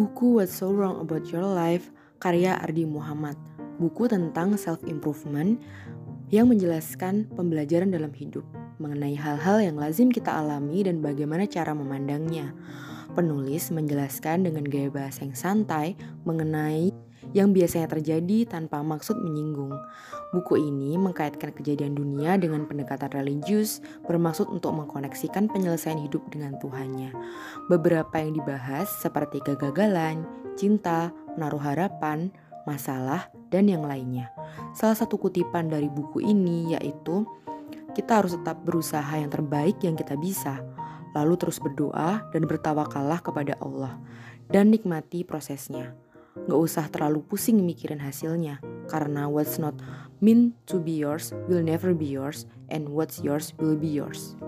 buku What's So Wrong About Your Life karya Ardi Muhammad. Buku tentang self-improvement yang menjelaskan pembelajaran dalam hidup mengenai hal-hal yang lazim kita alami dan bagaimana cara memandangnya. Penulis menjelaskan dengan gaya bahasa yang santai mengenai yang biasanya terjadi tanpa maksud menyinggung. Buku ini mengkaitkan kejadian dunia dengan pendekatan religius bermaksud untuk mengkoneksikan penyelesaian hidup dengan Tuhannya. Beberapa yang dibahas seperti kegagalan, cinta, menaruh harapan, masalah, dan yang lainnya. Salah satu kutipan dari buku ini yaitu kita harus tetap berusaha yang terbaik yang kita bisa, lalu terus berdoa dan bertawakallah kepada Allah, dan nikmati prosesnya. Gak usah terlalu pusing mikirin hasilnya, karena what's not meant to be yours will never be yours, and what's yours will be yours.